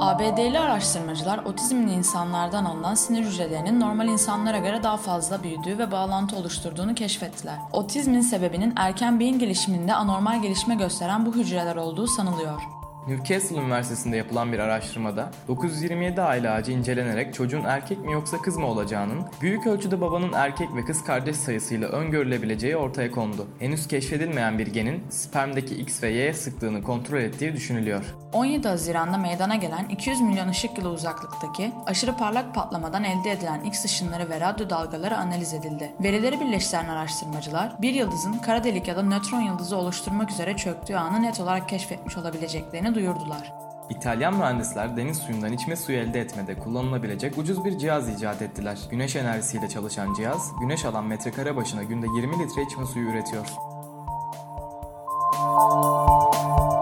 ABD'li araştırmacılar otizmli insanlardan alınan sinir hücrelerinin normal insanlara göre daha fazla büyüdüğü ve bağlantı oluşturduğunu keşfettiler. Otizmin sebebinin erken beyin gelişiminde anormal gelişme gösteren bu hücreler olduğu sanılıyor. Newcastle Üniversitesi'nde yapılan bir araştırmada 927 aile ağacı incelenerek çocuğun erkek mi yoksa kız mı olacağının büyük ölçüde babanın erkek ve kız kardeş sayısıyla öngörülebileceği ortaya kondu. Henüz keşfedilmeyen bir genin spermdeki X ve Y sıklığını kontrol ettiği düşünülüyor. 17 Haziran'da meydana gelen 200 milyon ışık yılı uzaklıktaki aşırı parlak patlamadan elde edilen X ışınları ve radyo dalgaları analiz edildi. Verileri birleştiren araştırmacılar bir yıldızın kara delik ya da nötron yıldızı oluşturmak üzere çöktüğü anı net olarak keşfetmiş olabileceklerini duyurdular. İtalyan mühendisler deniz suyundan içme suyu elde etmede kullanılabilecek ucuz bir cihaz icat ettiler. Güneş enerjisiyle çalışan cihaz, güneş alan metrekare başına günde 20 litre içme suyu üretiyor.